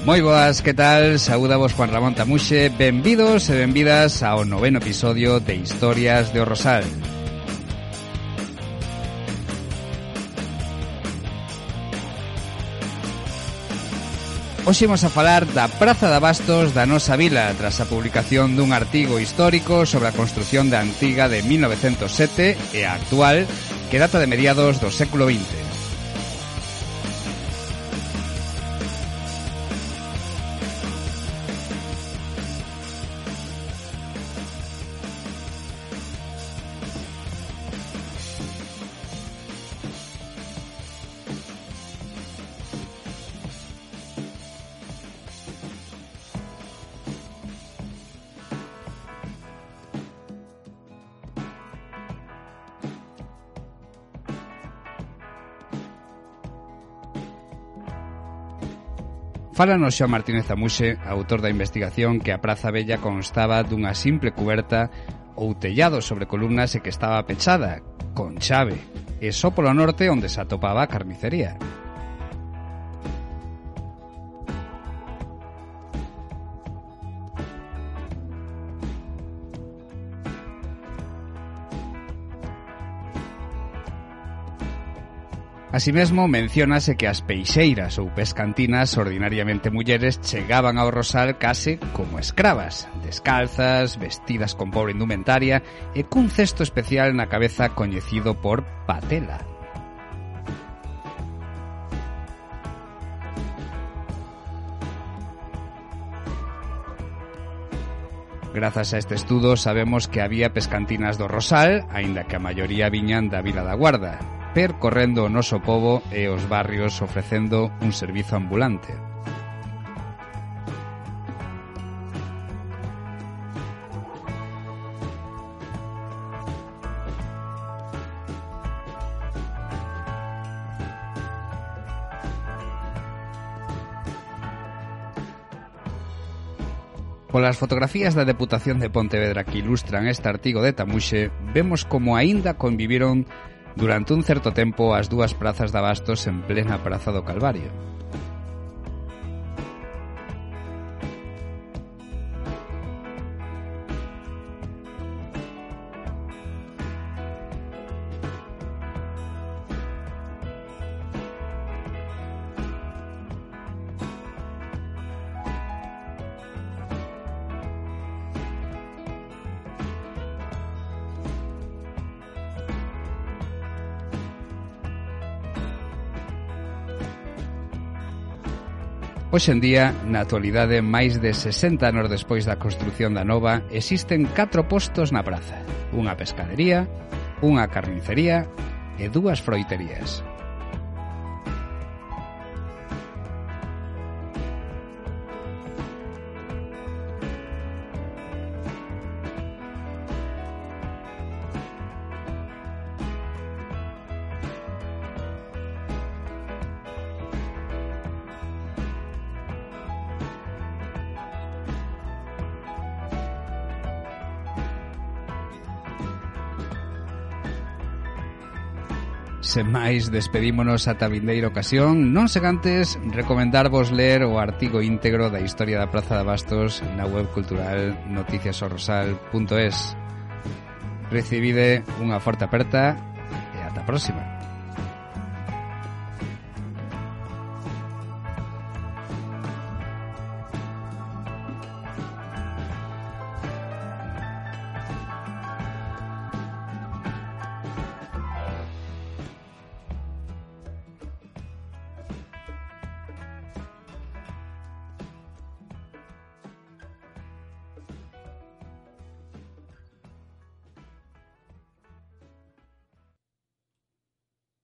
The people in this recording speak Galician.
Moi boas, que tal? Saúdavos Juan Ramón Tamuxe Benvidos e benvidas ao noveno episodio de Historias de O Rosal Hoxe imos a falar da Praza de Abastos da nosa vila tras a publicación dun artigo histórico sobre a construción da antiga de 1907 e a actual que data de mediados do século XX. Fálanos xa Martínez Amuxe, autor da investigación que a Praza Bella constaba dunha simple cuberta ou tellado sobre columnas e que estaba pechada, con chave, e só polo norte onde se atopaba a carnicería. Así menciónase que as peixeiras ou pescantinas, ordinariamente mulleres, chegaban ao rosal case como escravas, descalzas, vestidas con pobre indumentaria e cun cesto especial na cabeza coñecido por patela. Grazas a este estudo sabemos que había pescantinas do Rosal, aínda que a maioría viñan da Vila da Guarda, percorrendo o noso pobo e os barrios ofrecendo un servizo ambulante. Polas fotografías da Deputación de Pontevedra que ilustran este artigo de Tamuxe, vemos como aínda conviviron Durante un certo tempo as dúas prazas de abastos en plena Praza do Calvario. Hoxe en día, na actualidade, máis de 60 anos despois da construción da nova, existen catro postos na praza. Unha pescadería, unha carnicería e dúas froiterías. sen máis, despedímonos ata vindeira ocasión. Non sen antes recomendarvos ler o artigo íntegro da historia da Praza de Bastos na web cultural noticiasorrosal.es. Recibide unha forte aperta e ata a próxima.